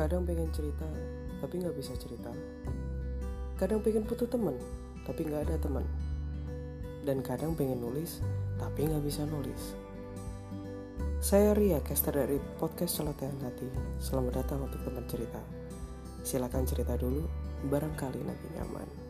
Kadang pengen cerita, tapi nggak bisa cerita. Kadang pengen putus temen, tapi nggak ada teman. Dan kadang pengen nulis, tapi nggak bisa nulis. Saya Ria, caster dari podcast Celotehan Hati. Selamat datang untuk teman cerita. Silakan cerita dulu, barangkali nanti nyaman.